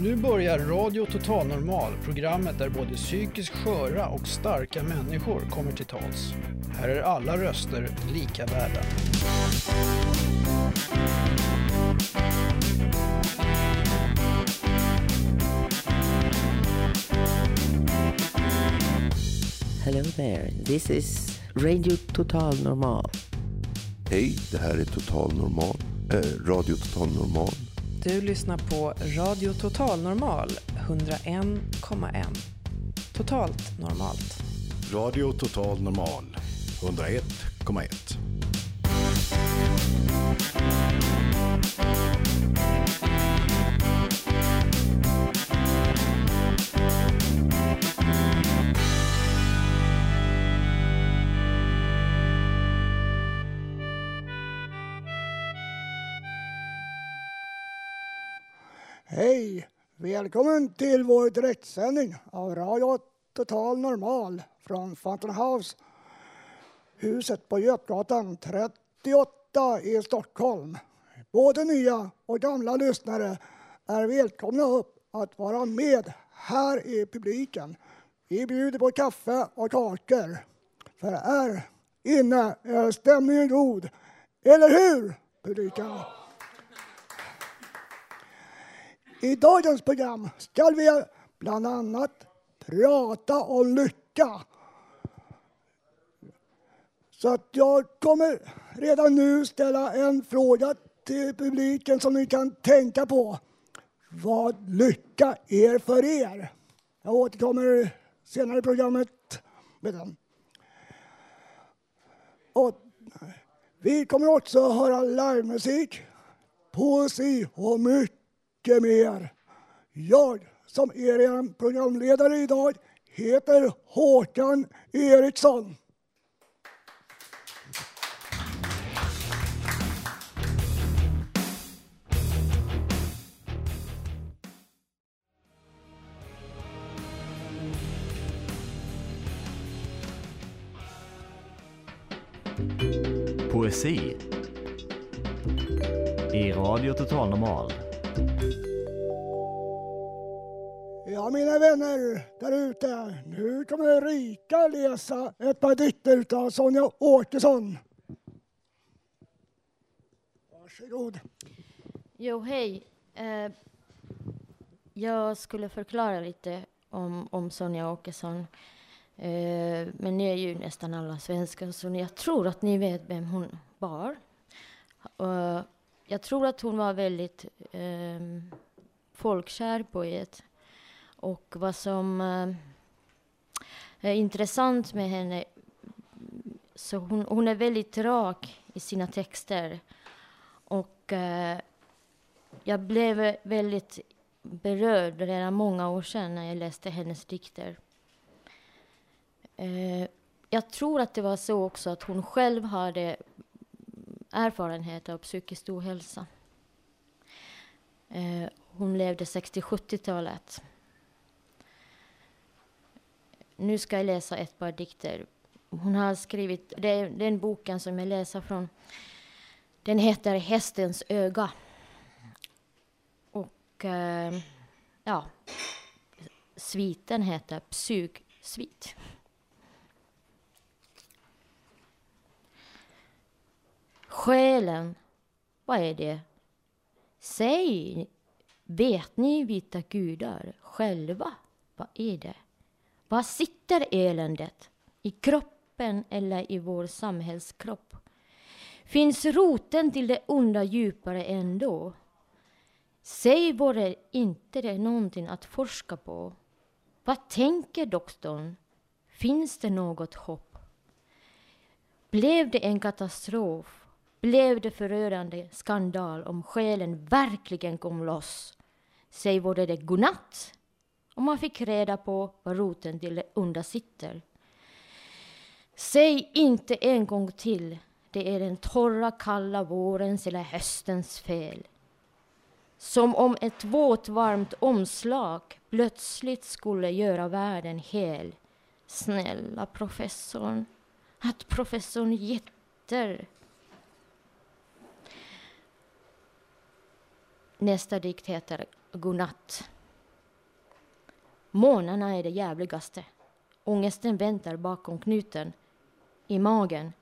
Nu börjar Radio Total Normal, programmet där både psykiskt sköra och starka människor kommer till tals. Här är alla röster lika värda. Hello there, this is Radio Total Normal. Hej, det här är Total Normal, eh, Radio Total Normal. Du lyssnar på Radio Total Normal 101,1. Totalt normalt. Radio Total Normal 101,1. Hej! Välkommen till vår direktsändning av Radio Total Normal från Fountain House, huset på Götgatan 38 i Stockholm. Både nya och gamla lyssnare är välkomna upp att vara med här i publiken. Vi bjuder på kaffe och kakor. För här inne är stämningen god. Eller hur, publiken? I dagens program ska vi bland annat prata om lycka. Så att jag kommer redan nu ställa en fråga till publiken som ni kan tänka på. Vad lycka är för er. Jag återkommer senare i programmet med den. Och vi kommer också höra livemusik, poesi och mycket mycket mer. Jag som är er programledare idag heter Håkan Eriksson. Poesi i Radio Total Normal. Ja, mina vänner där ute. Nu kommer Erika läsa ett par dikter av Sonja Åkesson. Varsågod. Jo, hej. Eh, jag skulle förklara lite om, om Sonja Åkesson. Eh, men ni är ju nästan alla svenskar, så jag tror att ni vet vem hon var. Eh, jag tror att hon var väldigt eh, folkkär poet. Och vad som eh, är intressant med henne, så hon, hon är väldigt rak i sina texter. Och eh, jag blev väldigt berörd redan många år sedan när jag läste hennes dikter. Eh, jag tror att det var så också att hon själv hade erfarenhet av psykisk ohälsa. Hon levde 60-70-talet. Nu ska jag läsa ett par dikter. Hon har skrivit, det är den boken som jag läser från, den heter Hästens öga. Och eh, ja, sviten heter Psyksvit. Själen, vad är det? Säg, vet ni vita gudar själva, vad är det? Var sitter eländet? I kroppen eller i vår samhällskropp? Finns roten till det onda djupare ändå? Säg vore inte det någonting att forska på? Vad tänker doktorn? Finns det något hopp? Blev det en katastrof? Blev det förödande skandal om själen verkligen kom loss? Säg vore det godnatt? Och man fick reda på var roten till det onda sitter. Säg inte en gång till, det är den torra kalla vårens eller höstens fel. Som om ett våt, varmt omslag plötsligt skulle göra världen hel. Snälla professorn, att professorn Jätter Nästa dikt heter Godnatt. Månaderna är det jävligaste. Ångesten väntar bakom knuten, i magen.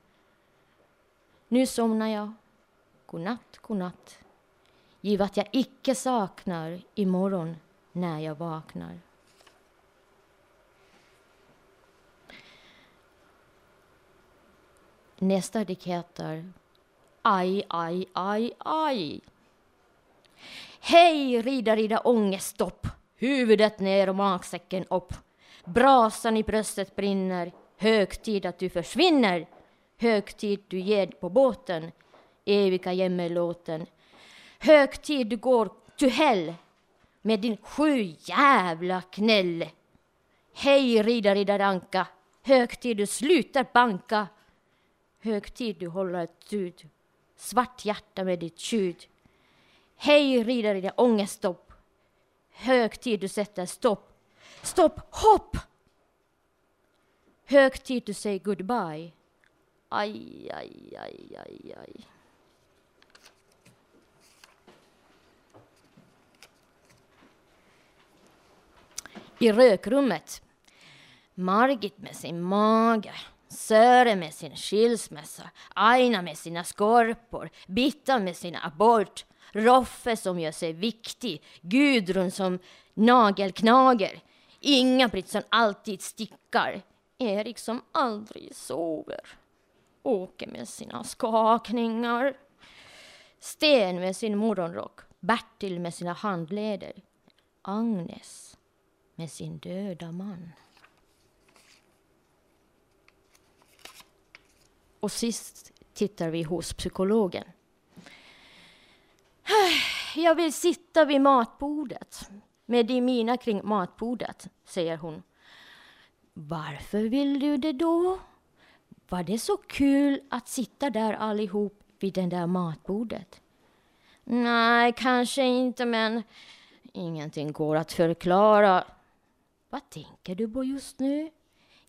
Nu somnar jag. Godnatt, godnatt. Giv att jag icke saknar imorgon när jag vaknar. Nästa dikt heter Aj, aj, aj, aj. Hej, rida, rida, ångeststopp. Huvudet ner och magsäcken upp. Brasan i bröstet brinner. Högtid att du försvinner. Högtid du ger på båten. Eviga jämmerlåten. Högtid du går till hell med din sju jävla knäll. Hej, rida, rida, ranka. Högtid du slutar banka. Högtid du håller ett ut. Svart hjärta med ditt tjut. Hej, riddar riddar ångeststopp. Hög tid du sätter stopp. Stopp, hopp! Hög tid du säger goodbye. Aj, aj, aj, aj, aj. I rökrummet. Margit med sin mage. Söre med sin skilsmässa, Aina med sina skorpor, Bitta med sin abort, Roffe som gör sig viktig, Gudrun som nagelknager, Inga-Britt som alltid stickar, Erik som aldrig sover, Åke med sina skakningar, Sten med sin morgonrock, Bertil med sina handleder, Agnes med sin döda man. Och sist tittar vi hos psykologen. Jag vill sitta vid matbordet med de mina kring matbordet, säger hon. Varför vill du det då? Var det så kul att sitta där allihop vid det där matbordet? Nej, kanske inte, men ingenting går att förklara. Vad tänker du på just nu?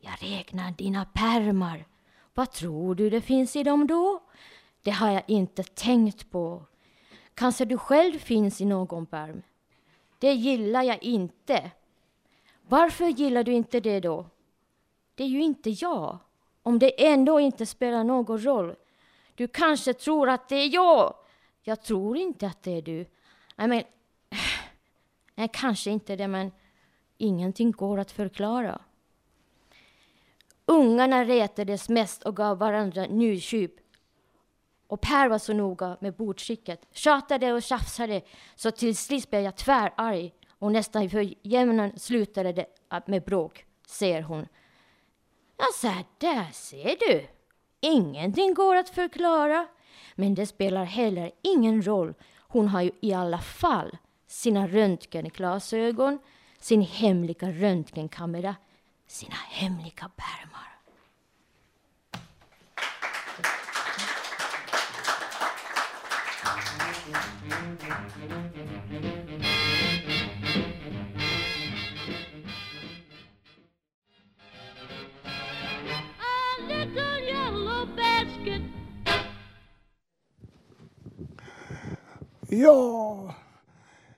Jag räknar dina pärmar vad tror du det finns i dem då? Det har jag inte tänkt på. Kanske du själv finns i någon pärm? Det gillar jag inte. Varför gillar du inte det då? Det är ju inte jag. Om det ändå inte spelar någon roll. Du kanske tror att det är jag. Jag tror inte att det är du. Nej, men... Nej, kanske inte det, men ingenting går att förklara. Ungarna retades mest och gav varandra njurtjup. Och Per var så noga med bordskicket, tjatade och tjafsade så till sist blev jag tvärarg och nästan för jämnan slutade det med bråk, säger hon. Jag sa, där ser du. Ingenting går att förklara. Men det spelar heller ingen roll. Hon har ju i alla fall sina röntgenglasögon, sin hemliga röntgenkamera sina hemliga pärmar. Ja,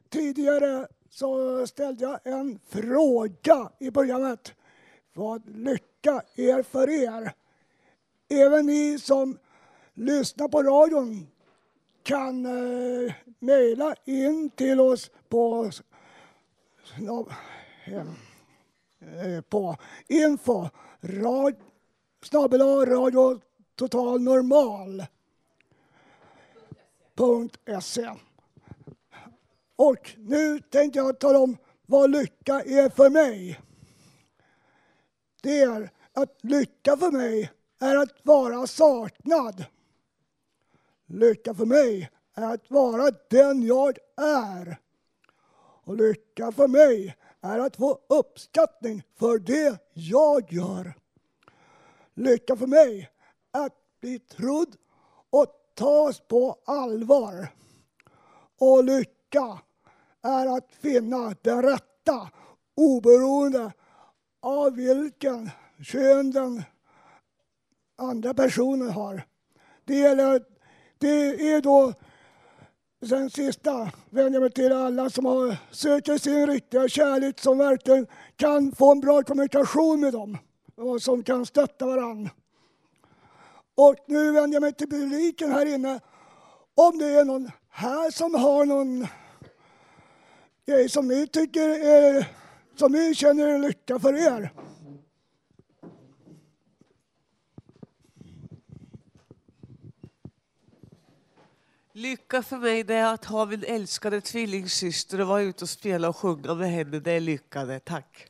tidigare så ställde jag en fråga i början vad lycka är för er. Även ni som lyssnar på radion kan eh, mejla in till oss på, eh, eh, på info rad, snabbel radio total normal .se. Och nu tänkte jag tala om vad lycka är för mig det är att lycka för mig är att vara saknad. Lycka för mig är att vara den jag är. Och lycka för mig är att få uppskattning för det jag gör. Lycka för mig är att bli trodd och tas på allvar. Och lycka är att finna den rätta oberoende av vilken kön den andra personen har. Det, gäller, det är då Sen sista vänder jag mig till alla som har, söker sin riktiga kärlek som verkligen kan få en bra kommunikation med dem och som kan stötta varandra. Och nu vänder jag mig till publiken här inne. Om det är någon här som har någon grej som ni tycker är, som ni känner är lycka för er. Lycka för mig det är att ha min älskade tvillingsyster och vara ute och spela och sjunga med henne. Det är lycka det. Tack.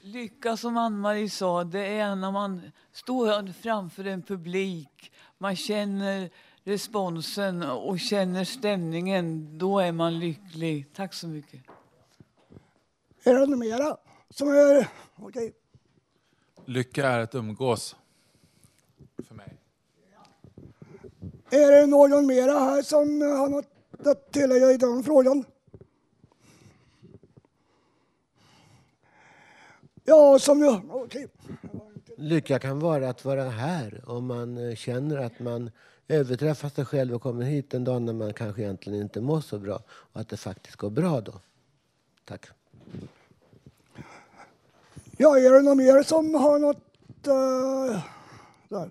Lycka som Ann-Marie sa, det är när man står framför en publik. Man känner responsen och känner stämningen. Då är man lycklig. Tack så mycket. Är det något mera som är... Okej. Lycka är att umgås. För mig. Är det någon mera här som har något att tillägga i den frågan? Ja, som jag... Okej. Lycka kan vara att vara här om man eh, känner att man överträffar sig själv och kommer hit en dag när man kanske egentligen inte mår så bra och att det faktiskt går bra då. Tack. Ja, är det någon mer som har något... Uh, där?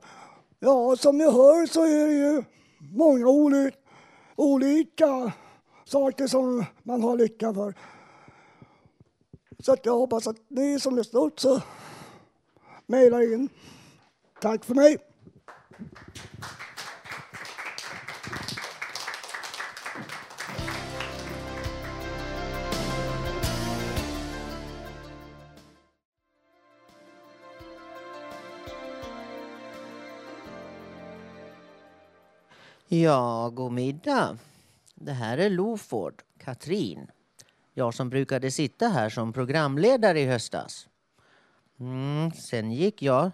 Ja, som ni hör så är det ju många oli olika saker som man har lycka för. Så att jag hoppas att ni som lyssnar också mejlar in. Tack för mig. Ja, god middag. Det här är Loford, Katrin. Jag som brukade sitta här som programledare i höstas. Mm, sen gick jag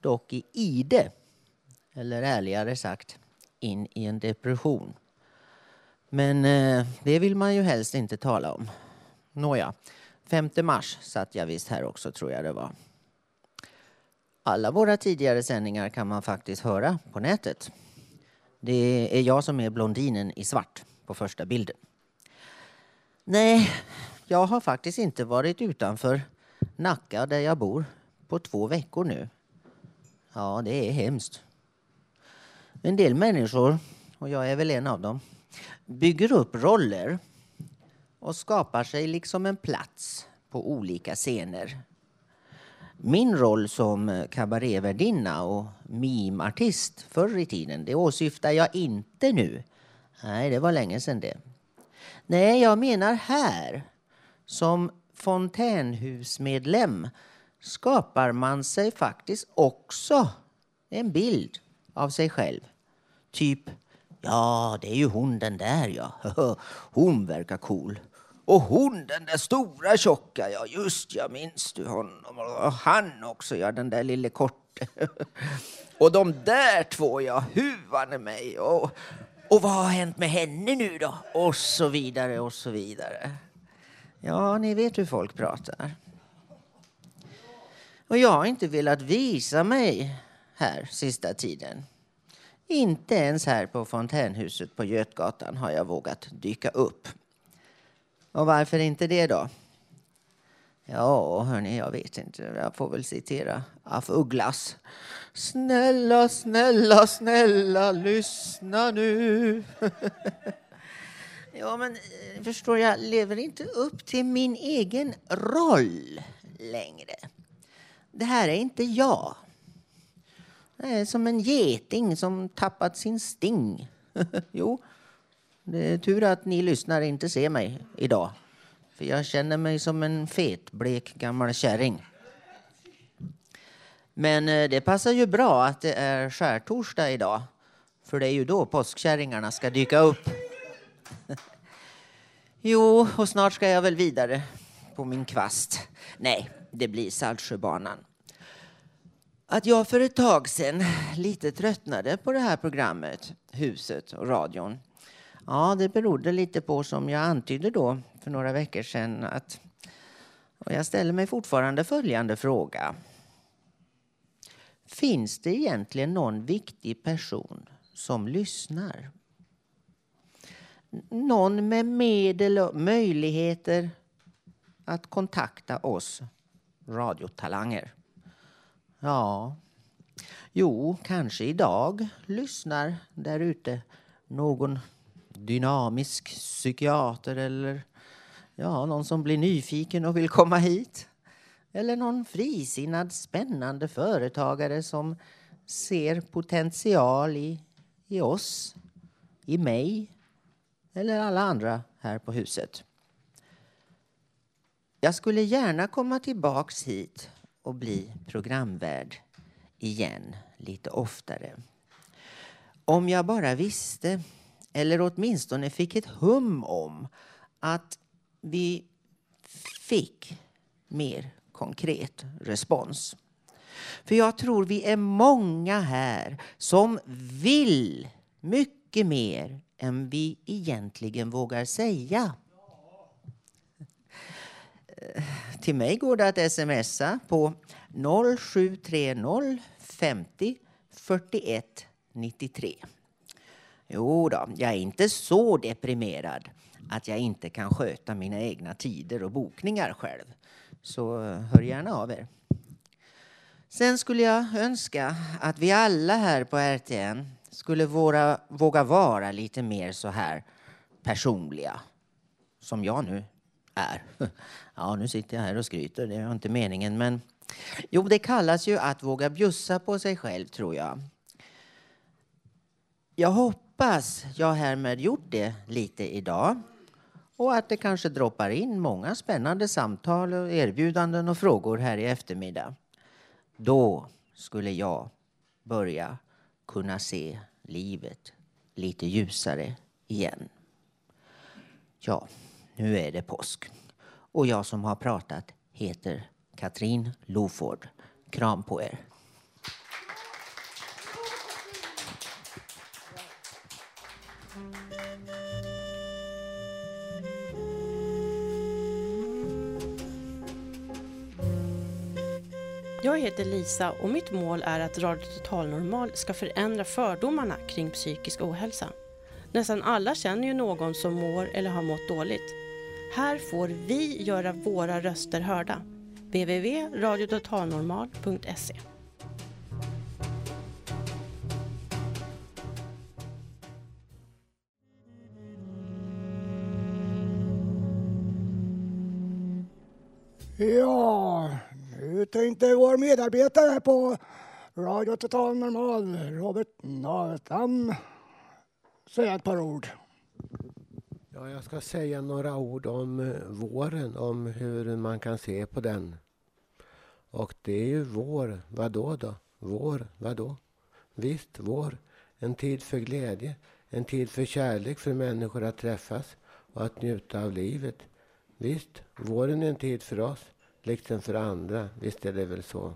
dock i ide, eller ärligare sagt in i en depression. Men eh, det vill man ju helst inte tala om. Nåja, 5 mars satt jag visst här också tror jag det var. Alla våra tidigare sändningar kan man faktiskt höra på nätet. Det är jag som är blondinen i svart på första bilden. Nej, jag har faktiskt inte varit utanför Nacka där jag bor på två veckor nu. Ja, det är hemskt. En del människor, och jag är väl en av dem, bygger upp roller och skapar sig liksom en plats på olika scener. Min roll som eh, kabarévärdinna och mimartist förr i tiden, det åsyftar jag inte nu. Nej, det var länge sedan det. Nej, jag menar här. Som fontänhusmedlem skapar man sig faktiskt också en bild av sig själv. Typ, ja, det är ju hon den där ja. Hon verkar cool. Och hon den där stora tjocka, ja just jag minns du honom. Och han också, ja den där lille korte. Och de där två, ja, huvan är mig. Och, och vad har hänt med henne nu då? Och så vidare och så vidare. Ja, ni vet hur folk pratar. Och jag har inte velat visa mig här sista tiden. Inte ens här på fontänhuset på Götgatan har jag vågat dyka upp. Och varför inte det då? Ja, hörni, jag vet inte. Jag får väl citera af Ugglas. Snälla, snälla, snälla, lyssna nu. ja, men eh, förstår jag, lever inte upp till min egen roll längre. Det här är inte jag. Det är som en geting som tappat sin sting. jo, det är tur att ni lyssnare inte ser mig idag. För jag känner mig som en fet, blek gammal kärring. Men eh, det passar ju bra att det är skärtorsdag idag. För det är ju då påskkärringarna ska dyka upp. jo, och snart ska jag väl vidare på min kvast. Nej, det blir Saltsjöbanan. Att jag för ett tag sedan lite tröttnade på det här programmet, Huset och radion. Ja, det berodde lite på, som jag antydde då för några veckor sedan, att och jag ställer mig fortfarande följande fråga. Finns det egentligen någon viktig person som lyssnar? någon med medel och möjligheter att kontakta oss radiotalanger. Ja, jo, kanske idag lyssnar där ute någon dynamisk psykiater eller ja, någon som blir nyfiken och vill komma hit. Eller någon frisinnad spännande företagare som ser potential i, i oss, i mig eller alla andra här på huset. Jag skulle gärna komma tillbaks hit och bli programvärd igen lite oftare. Om jag bara visste, eller åtminstone fick ett hum om att vi fick mer konkret respons. För jag tror vi är många här som vill mycket mer än vi egentligen vågar säga. Eh, till mig går det att smsa på 0730 50 41 93. Jo då, jag är inte så deprimerad att jag inte kan sköta mina egna tider och bokningar själv. Så eh, hör gärna av er. Sen skulle jag önska att vi alla här på RTN skulle våra, våga vara lite mer så här personliga. Som jag nu är. Ja, nu sitter jag här och skryter. Det är inte meningen, men jo, det kallas ju att våga bjussa på sig själv, tror jag. Jag hoppas Hoppas jag härmed gjort det lite idag och att det kanske droppar in många spännande samtal, och erbjudanden och frågor här i eftermiddag. Då skulle jag börja kunna se livet lite ljusare igen. Ja, nu är det påsk. Och jag som har pratat heter Katrin Loford. Kram på er. Jag heter Lisa och mitt mål är att Radio Total Normal ska förändra fördomarna kring psykisk ohälsa. Nästan alla känner ju någon som mår eller har mått dåligt. Här får vi göra våra röster hörda. www.radiototalnormal.se Ja, tänkte vår medarbetare på Radio Total Normal, Robert Navestam, säga ett par ord. Ja, jag ska säga några ord om eh, våren, om hur man kan se på den. Och det är ju vår, vadå då? Vår, vadå? Visst, vår. En tid för glädje, en tid för kärlek för människor att träffas och att njuta av livet. Visst, våren är en tid för oss, liksom för andra. Visst är det väl så.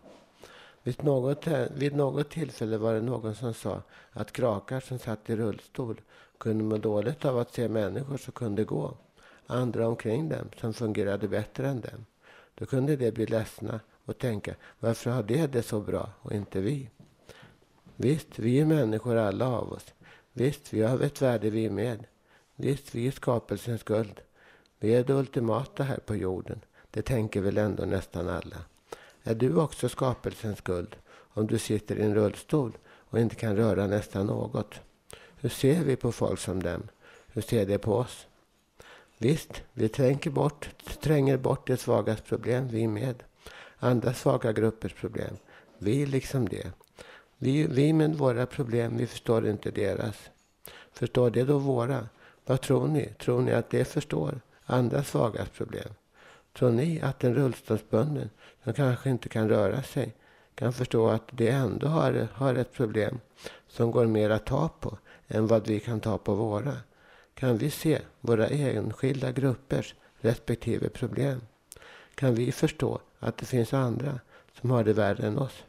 Vid något, eh, vid något tillfälle var det någon som sa att krakar som satt i rullstol kunde må dåligt av att se människor som kunde gå. Andra omkring dem som fungerade bättre än dem. Då kunde de bli ledsna och tänka, varför har de det så bra och inte vi? Visst, vi är människor alla av oss. Visst, vi har ett värde vi med. Visst, vi är skapelsens guld. Vi är det ultimata här på jorden. Det tänker väl ändå nästan alla. Är du också skapelsens guld om du sitter i en rullstol och inte kan röra nästan något? Hur ser vi på folk som dem? Hur ser de på oss? Visst, vi tränger bort, tränger bort de svagas problem, vi med. Andra svaga gruppers problem. Vi liksom det. Vi, vi med våra problem, vi förstår inte deras. Förstår de då våra? Vad tror ni? Tror ni att de förstår andra svagas problem? Tror ni att en rullstolsbunden som kanske inte kan röra sig kan förstå att de ändå har, har ett problem som går mer att ta på än vad vi kan ta på våra? Kan vi se våra enskilda gruppers respektive problem? Kan vi förstå att det finns andra som har det värre än oss?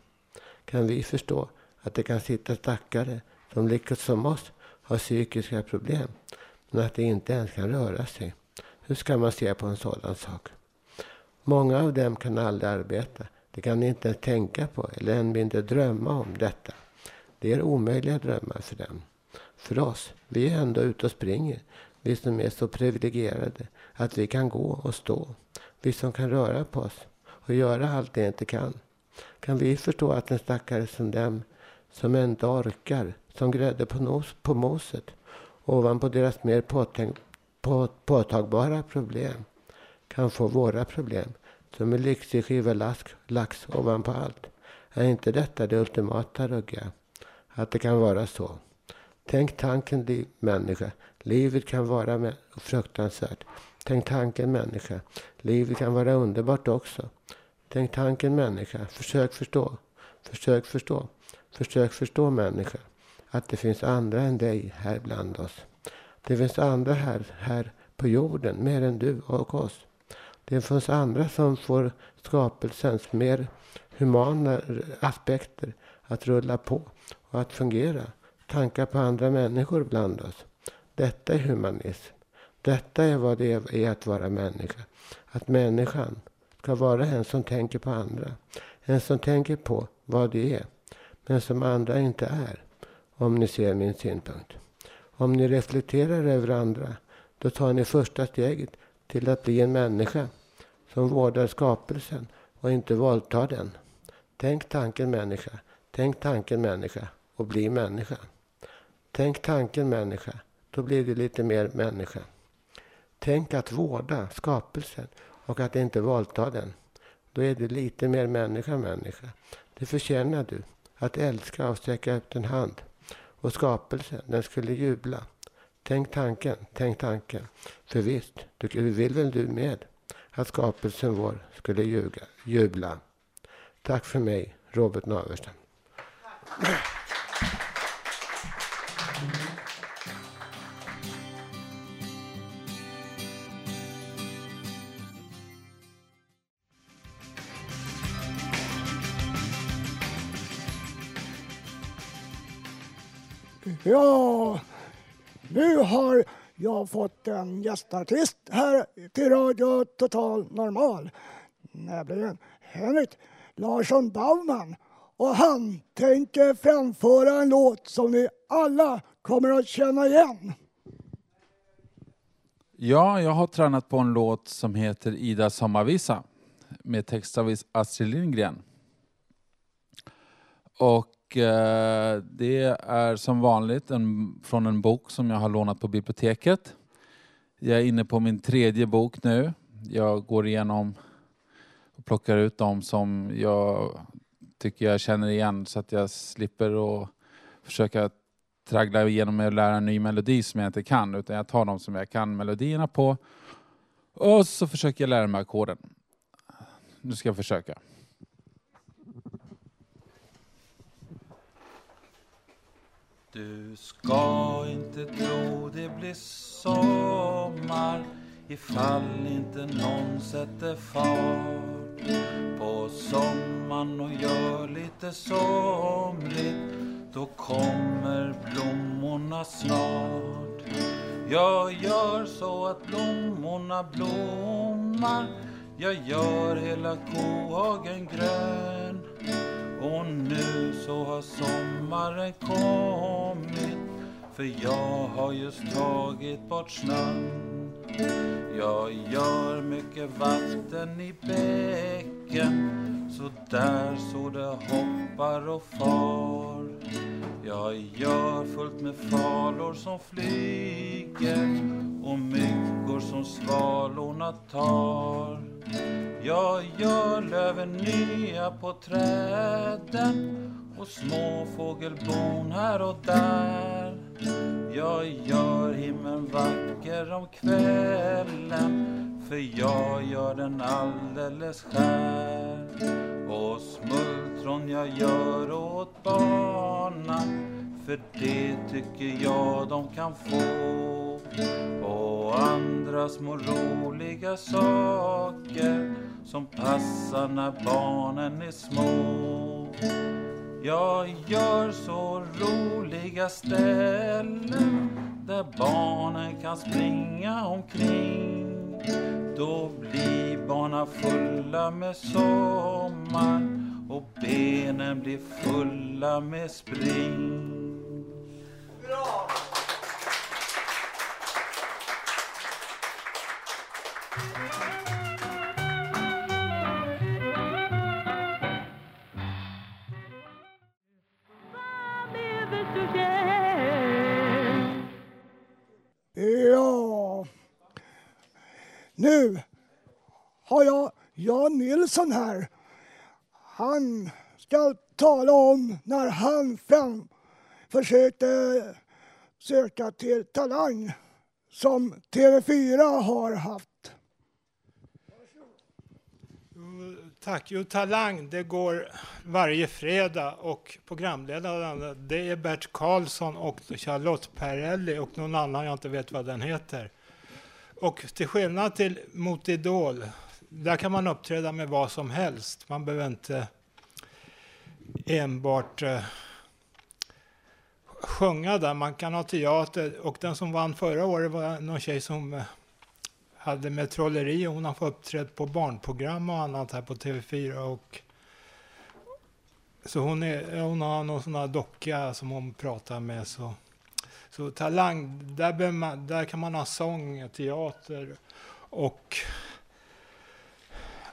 Kan vi förstå att det kan sitta stackare som liksom oss har psykiska problem men att de inte ens kan röra sig? Hur ska man se på en sådan sak? Många av dem kan aldrig arbeta. De kan inte ens tänka på eller än mindre drömma om detta. Det är omöjliga drömmar för dem. För oss, vi är ändå ute och springer. Vi Vi som är så privilegierade att vi kan gå och stå. Vi som kan röra på oss och göra allt det inte kan. Kan vi förstå att en stackare som dem som inte orkar, som grädde på, nos, på moset ovanpå deras mer påtänk, på, påtagbara problem kan få våra problem som en lyxig skiva lax, lax ovanpå allt. Är inte detta det ultimata rugga? Att det kan vara så. Tänk tanken, liv, människa. Livet kan vara fruktansvärt. Tänk tanken, människa. Livet kan vara underbart också. Tänk tanken, människa. Försök förstå. Försök förstå. Försök förstå, människa. Att det finns andra än dig här bland oss. Det finns andra här, här på jorden, mer än du och oss. Det finns andra som får skapelsens mer humana aspekter att rulla på och att fungera. Tankar på andra människor bland oss. Detta är humanism. Detta är vad det är att vara människa. Att människan ska vara en som tänker på andra. En som tänker på vad det är. Men som andra inte är. Om ni ser min synpunkt. Om ni reflekterar över andra. Då tar ni första steget till att bli en människa. Som vårdar skapelsen och inte våldtar den. Tänk tanken människa. Tänk tanken människa och bli människa. Tänk tanken människa. Då blir du lite mer människa. Tänk att vårda skapelsen och att inte våldta den. Då är du lite mer människa människa. Det förtjänar du. Att älska och sträcka ut en hand. Och skapelsen, den skulle jubla. Tänk tanken, tänk tanken. För visst, du vill väl du med? Att skapelsen vår skulle ljuga, jubla. Tack för mig, Robert Naverstam. Ja, nu har jag fått en gästartist här till Radio Total Normal. Nämligen Henrik Larsson Baumann. Och han tänker framföra en låt som ni alla kommer att känna igen. Ja, jag har tränat på en låt som heter Ida sommarvisa med text av Astrid Lindgren. Och eh, det är som vanligt en, från en bok som jag har lånat på biblioteket. Jag är inne på min tredje bok nu. Jag går igenom och plockar ut dem som jag tycker jag känner igen så att jag slipper att försöka traggla igenom med att lära en ny melodi som jag inte kan utan jag tar de som jag kan melodierna på och så försöker jag lära mig ackorden. Nu ska jag försöka. Du ska inte tro det blir sommar ifall inte någon sätter fart på sommaren och gör lite somrigt. Då kommer blommorna snart. Jag gör så att blommorna blommar. Jag gör hela kohagen grön. Och nu så har sommaren kommit för jag har just tagit bort snön. Jag gör mycket vatten i bäcken så där så det hoppar och far. Jag gör fullt med falor som flyger och myggor som svalorna tar. Jag gör löven nya på träden och små fågelbon här och där. Jag gör himlen vacker om kvällen för jag gör den alldeles skär. Och smultron jag gör åt barnen för det tycker jag de kan få. Och andra små roliga saker som passar när barnen är små. Jag gör så roliga ställen där barnen kan springa omkring. Då blir barnen fulla med sommar och benen blir fulla med spring. Nu har jag Jan Nilsson här. Han ska tala om när han fram försökte söka till Talang som TV4 har haft. Tack. Jo, Talang, det går varje fredag och programledare det är Bert Karlsson och Charlotte Perrelli och någon annan jag inte vet vad den heter. Och till skillnad till mot Idol, där kan man uppträda med vad som helst. Man behöver inte enbart eh, sjunga där. Man kan ha teater och den som vann förra året var någon tjej som eh, hade med trolleri och hon har fått uppträda på barnprogram och annat här på TV4 och så hon, är, hon har någon sån här docka som hon pratar med så så talang, där, man, där kan man ha sång, teater och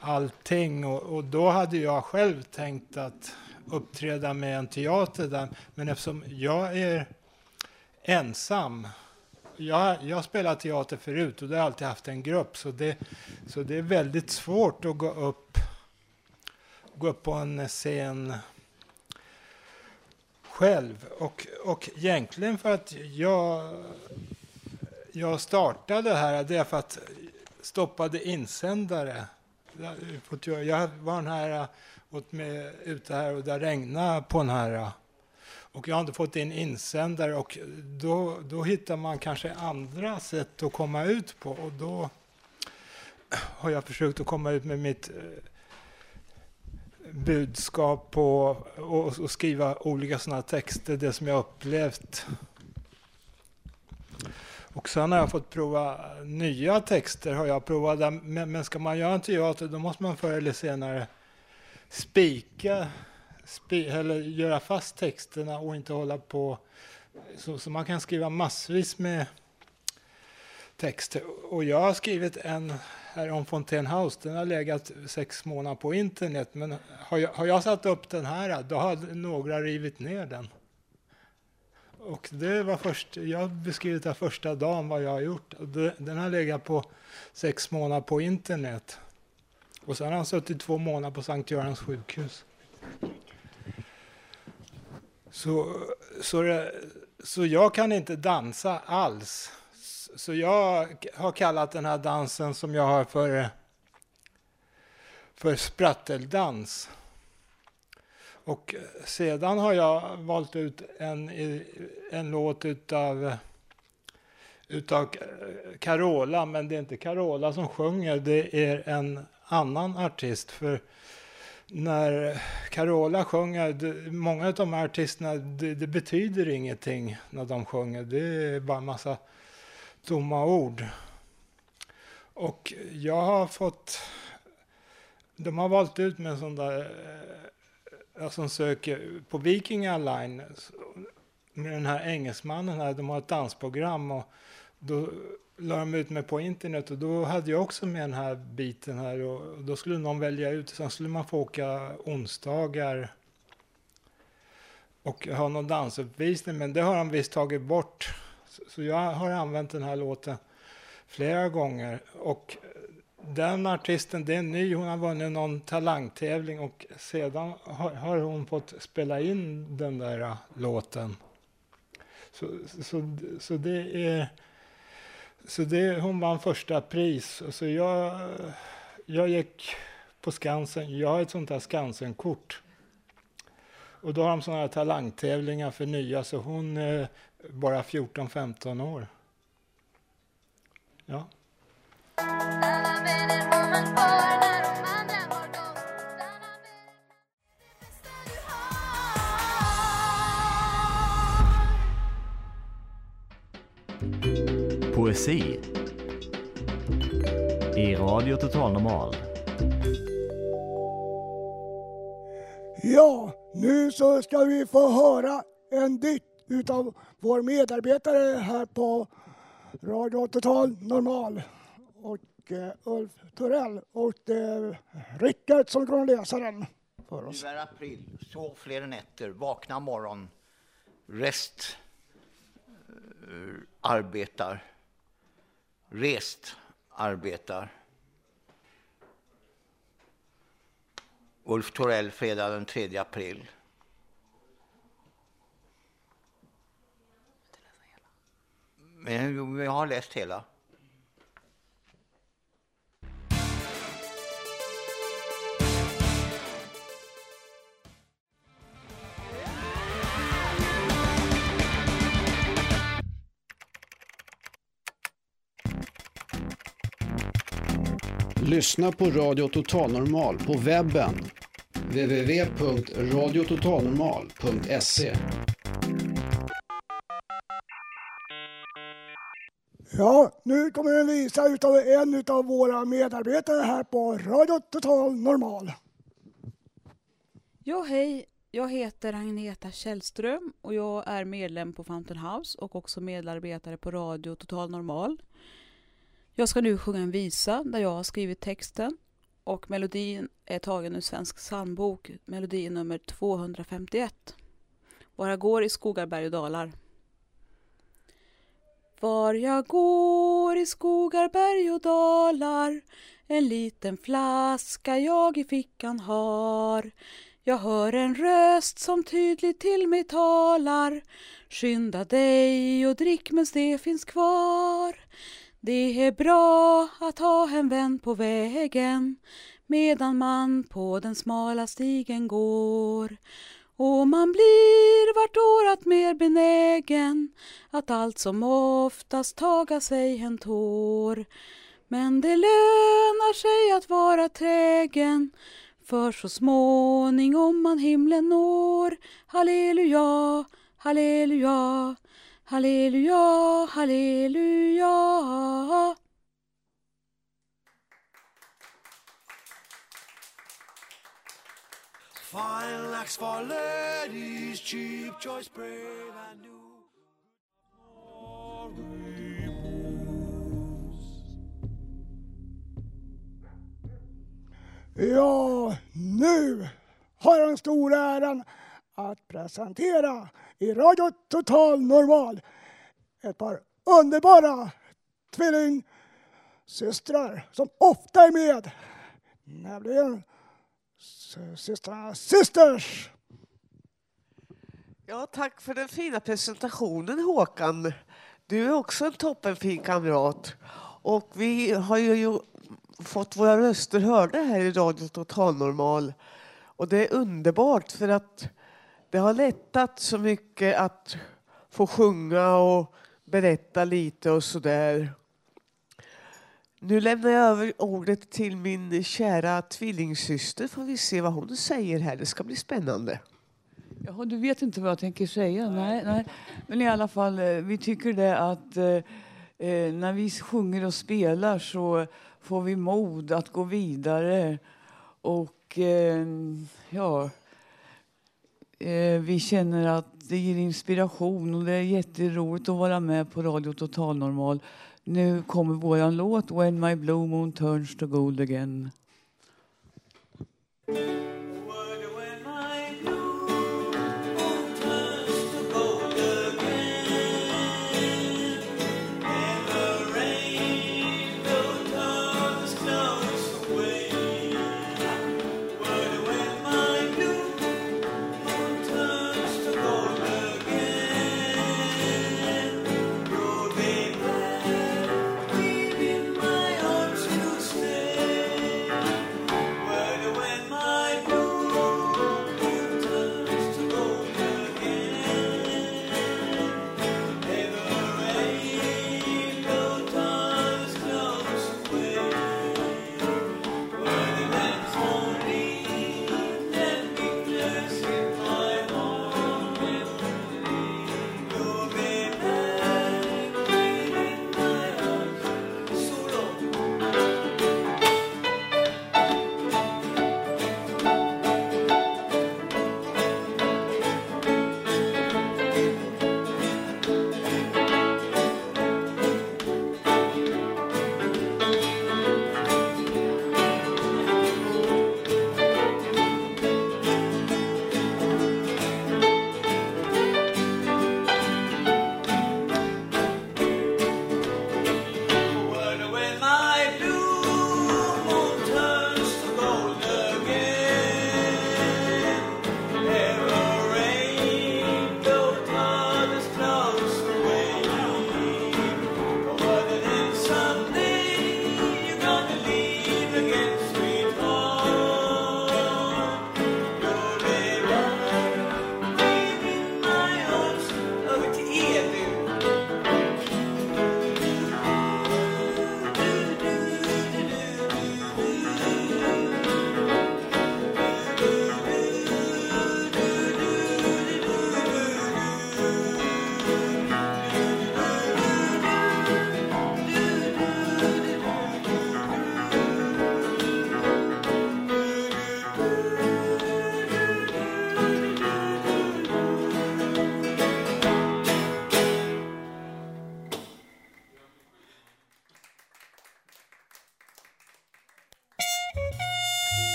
allting. Och, och, då hade jag själv tänkt att uppträda med en teater där. Men eftersom jag är ensam. Jag, jag spelat teater förut och det har alltid haft en grupp. Så det, så det är väldigt svårt att gå upp, gå upp på en scen själv. Och, och egentligen för att jag, jag startade här, det är för att stoppade insändare. Jag var den här, åt med, ute här och det regnade på den här. Och jag har inte fått in insändare och då, då hittar man kanske andra sätt att komma ut på. Och då har jag försökt att komma ut med mitt eh, budskap på och, och skriva olika sådana texter, det som jag upplevt. Och sen har jag fått prova nya texter. har jag provat. Men, men ska man göra en teater då måste man förr eller senare spika spi, eller göra fast texterna och inte hålla på. Så, så man kan skriva massvis med text. Och jag har skrivit en här om Fontaine House, den har legat sex månader på internet. Men har jag, har jag satt upp den här, då har några rivit ner den. Och det var först, jag har beskrivit det första dagen vad jag har gjort. Den har legat på sex månader på internet. Och sen har han suttit två månader på Sankt Görans sjukhus. Så, så, det, så jag kan inte dansa alls. Så jag har kallat den här dansen som jag har för, för spratteldans. Och sedan har jag valt ut en, en låt utav, utav Carola, men det är inte Carola som sjunger, det är en annan artist. För när Carola sjunger, många av de här artisterna, det, det, betyder ingenting när de sjunger. Det är bara en massa tomma ord. Och jag har fått... De har valt ut mig som, där eh, som söker på Viking Line med den här engelsmannen här, de har ett dansprogram och då la de ut mig på internet och då hade jag också med den här biten här och då skulle någon välja ut, sen skulle man få åka onsdagar och ha någon dansuppvisning, men det har de visst tagit bort så jag har använt den här låten flera gånger. Och den artisten, det är ny, hon har vunnit någon talangtävling och sedan har, hon fått spela in den där äh, låten. Så, så, så det är... Så det, hon vann första pris. Så jag, jag gick på Skansen. Jag har ett sånt där Skansen-kort. Och då har de sådana här talangtävlingar för nya, så hon äh, bara 14-15 år. Ja. Poesi i Radio Total Normal. Ja, nu så ska vi få höra en dikt utav vår medarbetare här på Radio Total Normal. och eh, Ulf Torell. Och det är Rickard som kommer läsa den för oss. Nu är april, sov fler nätter, vakna morgon, rest, uh, arbetar, rest, arbetar. Ulf Torell, fredag den 3 april. Men jag har läst hela. Lyssna på Radio Total Normal på webben www.radiototalnormal.se Ja, nu kommer en visa utav en utav våra medarbetare här på Radio Total Normal. Ja, hej. Jag heter Agneta Källström och jag är medlem på Fountain House och också medarbetare på Radio Total Normal. Jag ska nu sjunga en visa där jag har skrivit texten och melodin är tagen ur Svensk psalmbok, melodi nummer 251. Våra går i skogar, berg och dalar. Var jag går i skogar, berg och dalar. En liten flaska jag i fickan har. Jag hör en röst som tydligt till mig talar. Skynda dig och drick medan det finns kvar. Det är bra att ha en vän på vägen medan man på den smala stigen går och man blir vart år mer benägen att allt som oftast taga sig en tår. Men det lönar sig att vara trägen för så småningom man himlen når. Halleluja, halleluja, halleluja, halleluja. Fine lax for ladies, cheap choice, brave and new. Ja, nu har jag den stora äran att presentera i Radio Total Normal ett par underbara tvillingsystrar som ofta är med. Nämligen systrarna Sisters. Ja, tack för den fina presentationen Håkan. Du är också en toppenfin kamrat. Och vi har ju fått våra röster hörda här i Radio Total Normal. Och det är underbart för att det har lättat så mycket att få sjunga och berätta lite och sådär. Nu lämnar jag över ordet till min kära tvillingsyster. Får vi se vad hon säger här. Det ska bli spännande. Jaha, du vet inte vad jag tänker säga? Nej, nej. Men i alla fall, eh, vi tycker det att eh, eh, när vi sjunger och spelar så får vi mod att gå vidare. Och eh, ja, eh, vi känner att det ger inspiration och det är jätteroligt att vara med på Radio Total Normal. Nu kommer vår låt When my blue moon turns to gold again.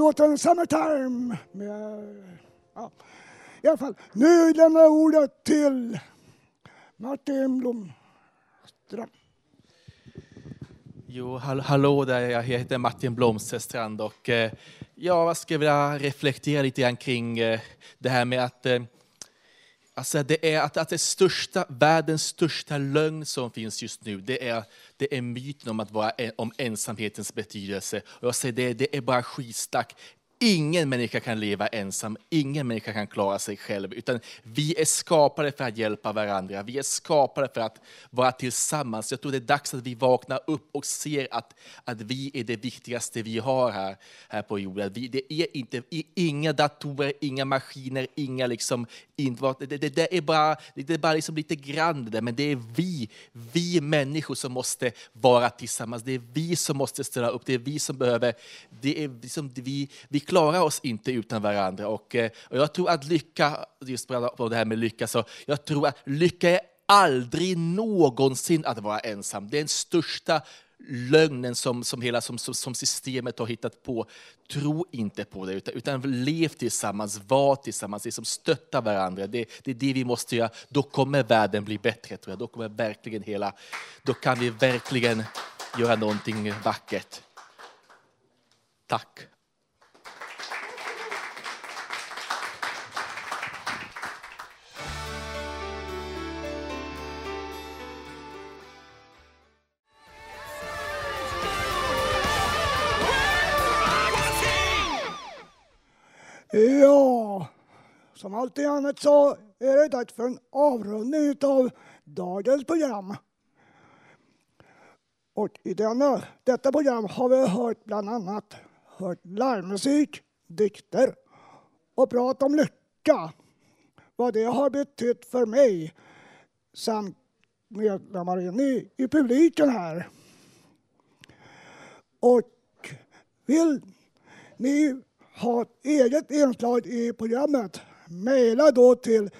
Låten Summertime. Med, ja. I alla fall, nu lämnar jag ordet till Martin Blomström. Jo, hall hallå där, jag heter Martin Blomsterstrand och eh, jag skulle vilja reflektera lite grann kring eh, det här med att eh, Alltså det är att, att det största, världens största lögn som finns just nu, det är, det är myten om, att vara, om ensamhetens betydelse. Och jag säger det, det är bara skitsnack. Ingen människa kan leva ensam, ingen människa kan klara sig själv, utan vi är skapade för att hjälpa varandra. Vi är skapade för att vara tillsammans. Jag tror det är dags att vi vaknar upp och ser att, att vi är det viktigaste vi har här, här på jorden. Vi, det är inte, inga datorer, inga maskiner, inga liksom, det, det, det är bara, det är bara liksom lite grann det där, men det är vi, vi människor som måste vara tillsammans. Det är vi som måste ställa upp, det är vi som behöver, det är liksom vi, vi klarar oss inte utan varandra. Och, eh, och jag tror att lycka, just på det här med lycka, så jag tror att lycka är aldrig någonsin att vara ensam. Det är den största lögnen som, som hela som, som, systemet har hittat på. Tro inte på det, utan, utan lev tillsammans, var tillsammans, liksom stötta varandra. Det, det är det vi måste göra. Då kommer världen bli bättre, tror jag. Då kommer verkligen hela, då kan vi verkligen göra någonting vackert. Tack. Ja, som alltid annat så är det dags för en avrundning av dagens program. Och i denna, detta program har vi hört bland annat hört larmmusik, dikter och prat om lycka. Vad det har betytt för mig samt medlemmar inne i, i publiken här. Och vill ni ha ett eget inslag i programmet, mejla då till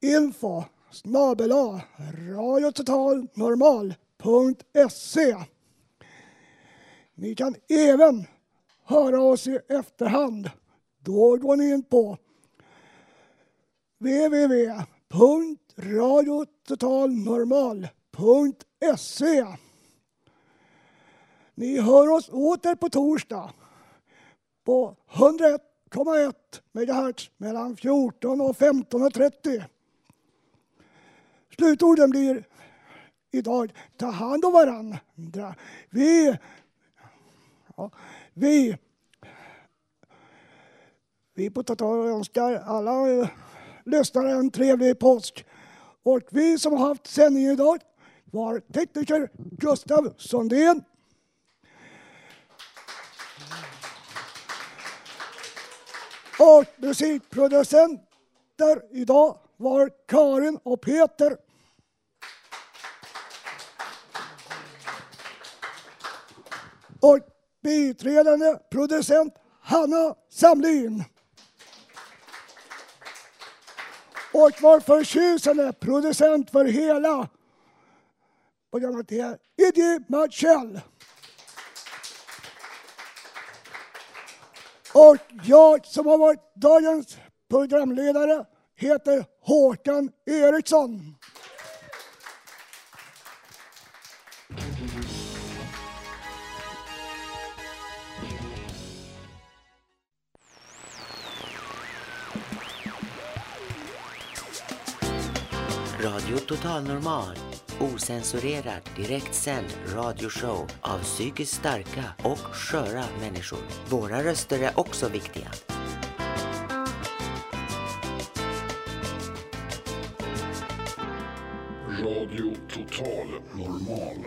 info snabela radiototalnormal.se. Ni kan även höra oss i efterhand. Då går ni in på www.radiototalnormal.se. Ni hör oss åter på torsdag på 101,1 MHz mellan 14 och 15.30. Slutorden blir idag ta hand om varandra. Vi, ja, vi, vi på Tatar önskar alla eh, lyssnare en trevlig påsk. Och vi som har haft sändningen idag var tekniker Gustav Sundén Musikproducenter idag var Karin och Peter. Och biträdande producent Hanna Samlin. Och vår förtjusande producent för hela programmet är Eddie Marcel. Och jag som har varit dagens programledare heter Håkan Eriksson. Radio Total Normal Osensurerad, direktsänd radioshow av psykiskt starka och sköra människor. Våra röster är också viktiga. Radio Total Normal